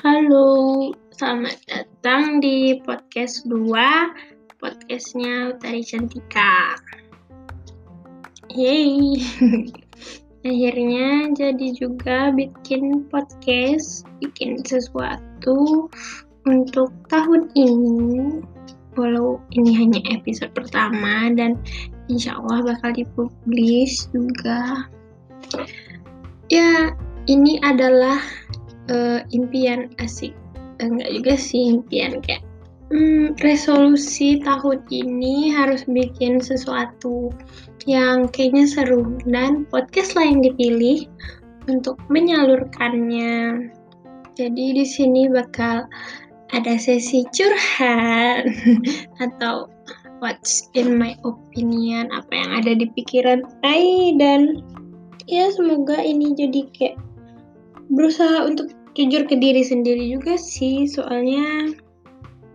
Halo, selamat datang di podcast 2 Podcastnya Utari Cantika. Yeay. Akhirnya jadi juga bikin podcast Bikin sesuatu untuk tahun ini. Walau ini hanya episode pertama dan insya Allah bakal dipublish juga. Ya, ini adalah uh, impian asik. Enggak juga sih impian kayak hmm, resolusi tahun ini harus bikin sesuatu yang kayaknya seru dan podcast lah yang dipilih untuk menyalurkannya. Jadi di sini bakal ada sesi curhat atau what's in my opinion, apa yang ada di pikiran Ai dan ya semoga ini jadi kayak berusaha untuk jujur ke diri sendiri juga sih soalnya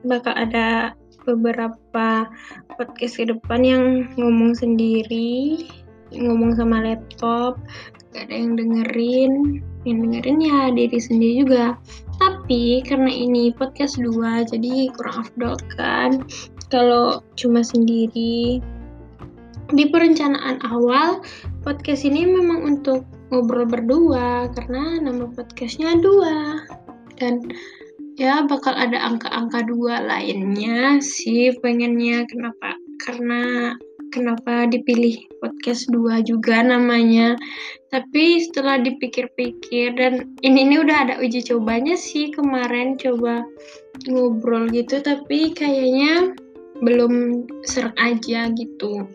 bakal ada beberapa podcast ke depan yang ngomong sendiri ngomong sama laptop gak ada yang dengerin. Yang dengerin ya diri sendiri juga. Tapi karena ini podcast dua jadi kurang afdol kan. Kalau cuma sendiri. Di perencanaan awal podcast ini memang untuk ngobrol berdua karena nama podcastnya dua. Dan ya bakal ada angka-angka dua lainnya sih pengennya. Kenapa? Karena kenapa dipilih podcast dua juga namanya. Tapi setelah dipikir-pikir dan ini ini udah ada uji cobanya sih kemarin coba ngobrol gitu. Tapi kayaknya belum serak aja gitu.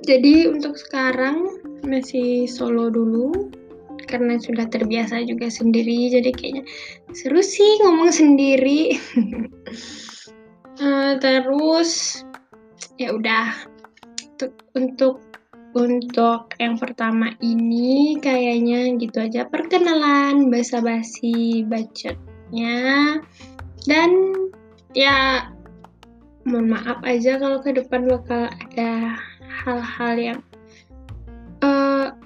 Jadi untuk sekarang masih solo dulu karena sudah terbiasa juga sendiri jadi kayaknya seru sih ngomong sendiri. Uh, terus ya udah untuk untuk untuk yang pertama ini kayaknya gitu aja perkenalan basa-basi bacotnya. Dan ya mohon maaf aja kalau ke depan bakal ada hal-hal yang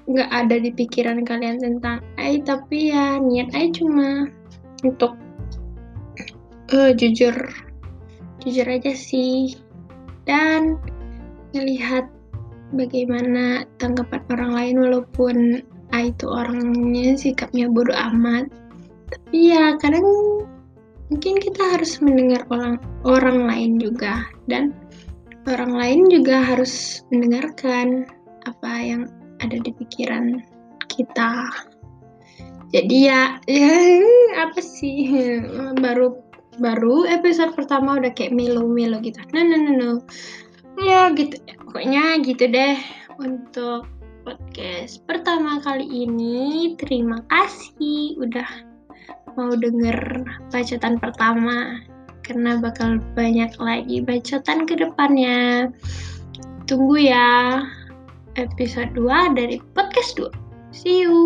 nggak ada di pikiran kalian tentang AI tapi ya niat AI cuma untuk uh, jujur jujur aja sih. Dan melihat bagaimana tanggapan orang lain walaupun AI itu orangnya sikapnya bodoh amat. Tapi ya kadang mungkin kita harus mendengar orang orang lain juga. Dan orang lain juga harus mendengarkan apa yang ada di pikiran kita. Jadi ya, ya apa sih baru baru episode pertama udah kayak melo-melo gitu. No no no no. Ya gitu. Pokoknya gitu deh untuk podcast pertama kali ini. Terima kasih udah mau denger bacotan pertama karena bakal banyak lagi bacotan ke depannya. Tunggu ya episode 2 dari podcast 2. See you.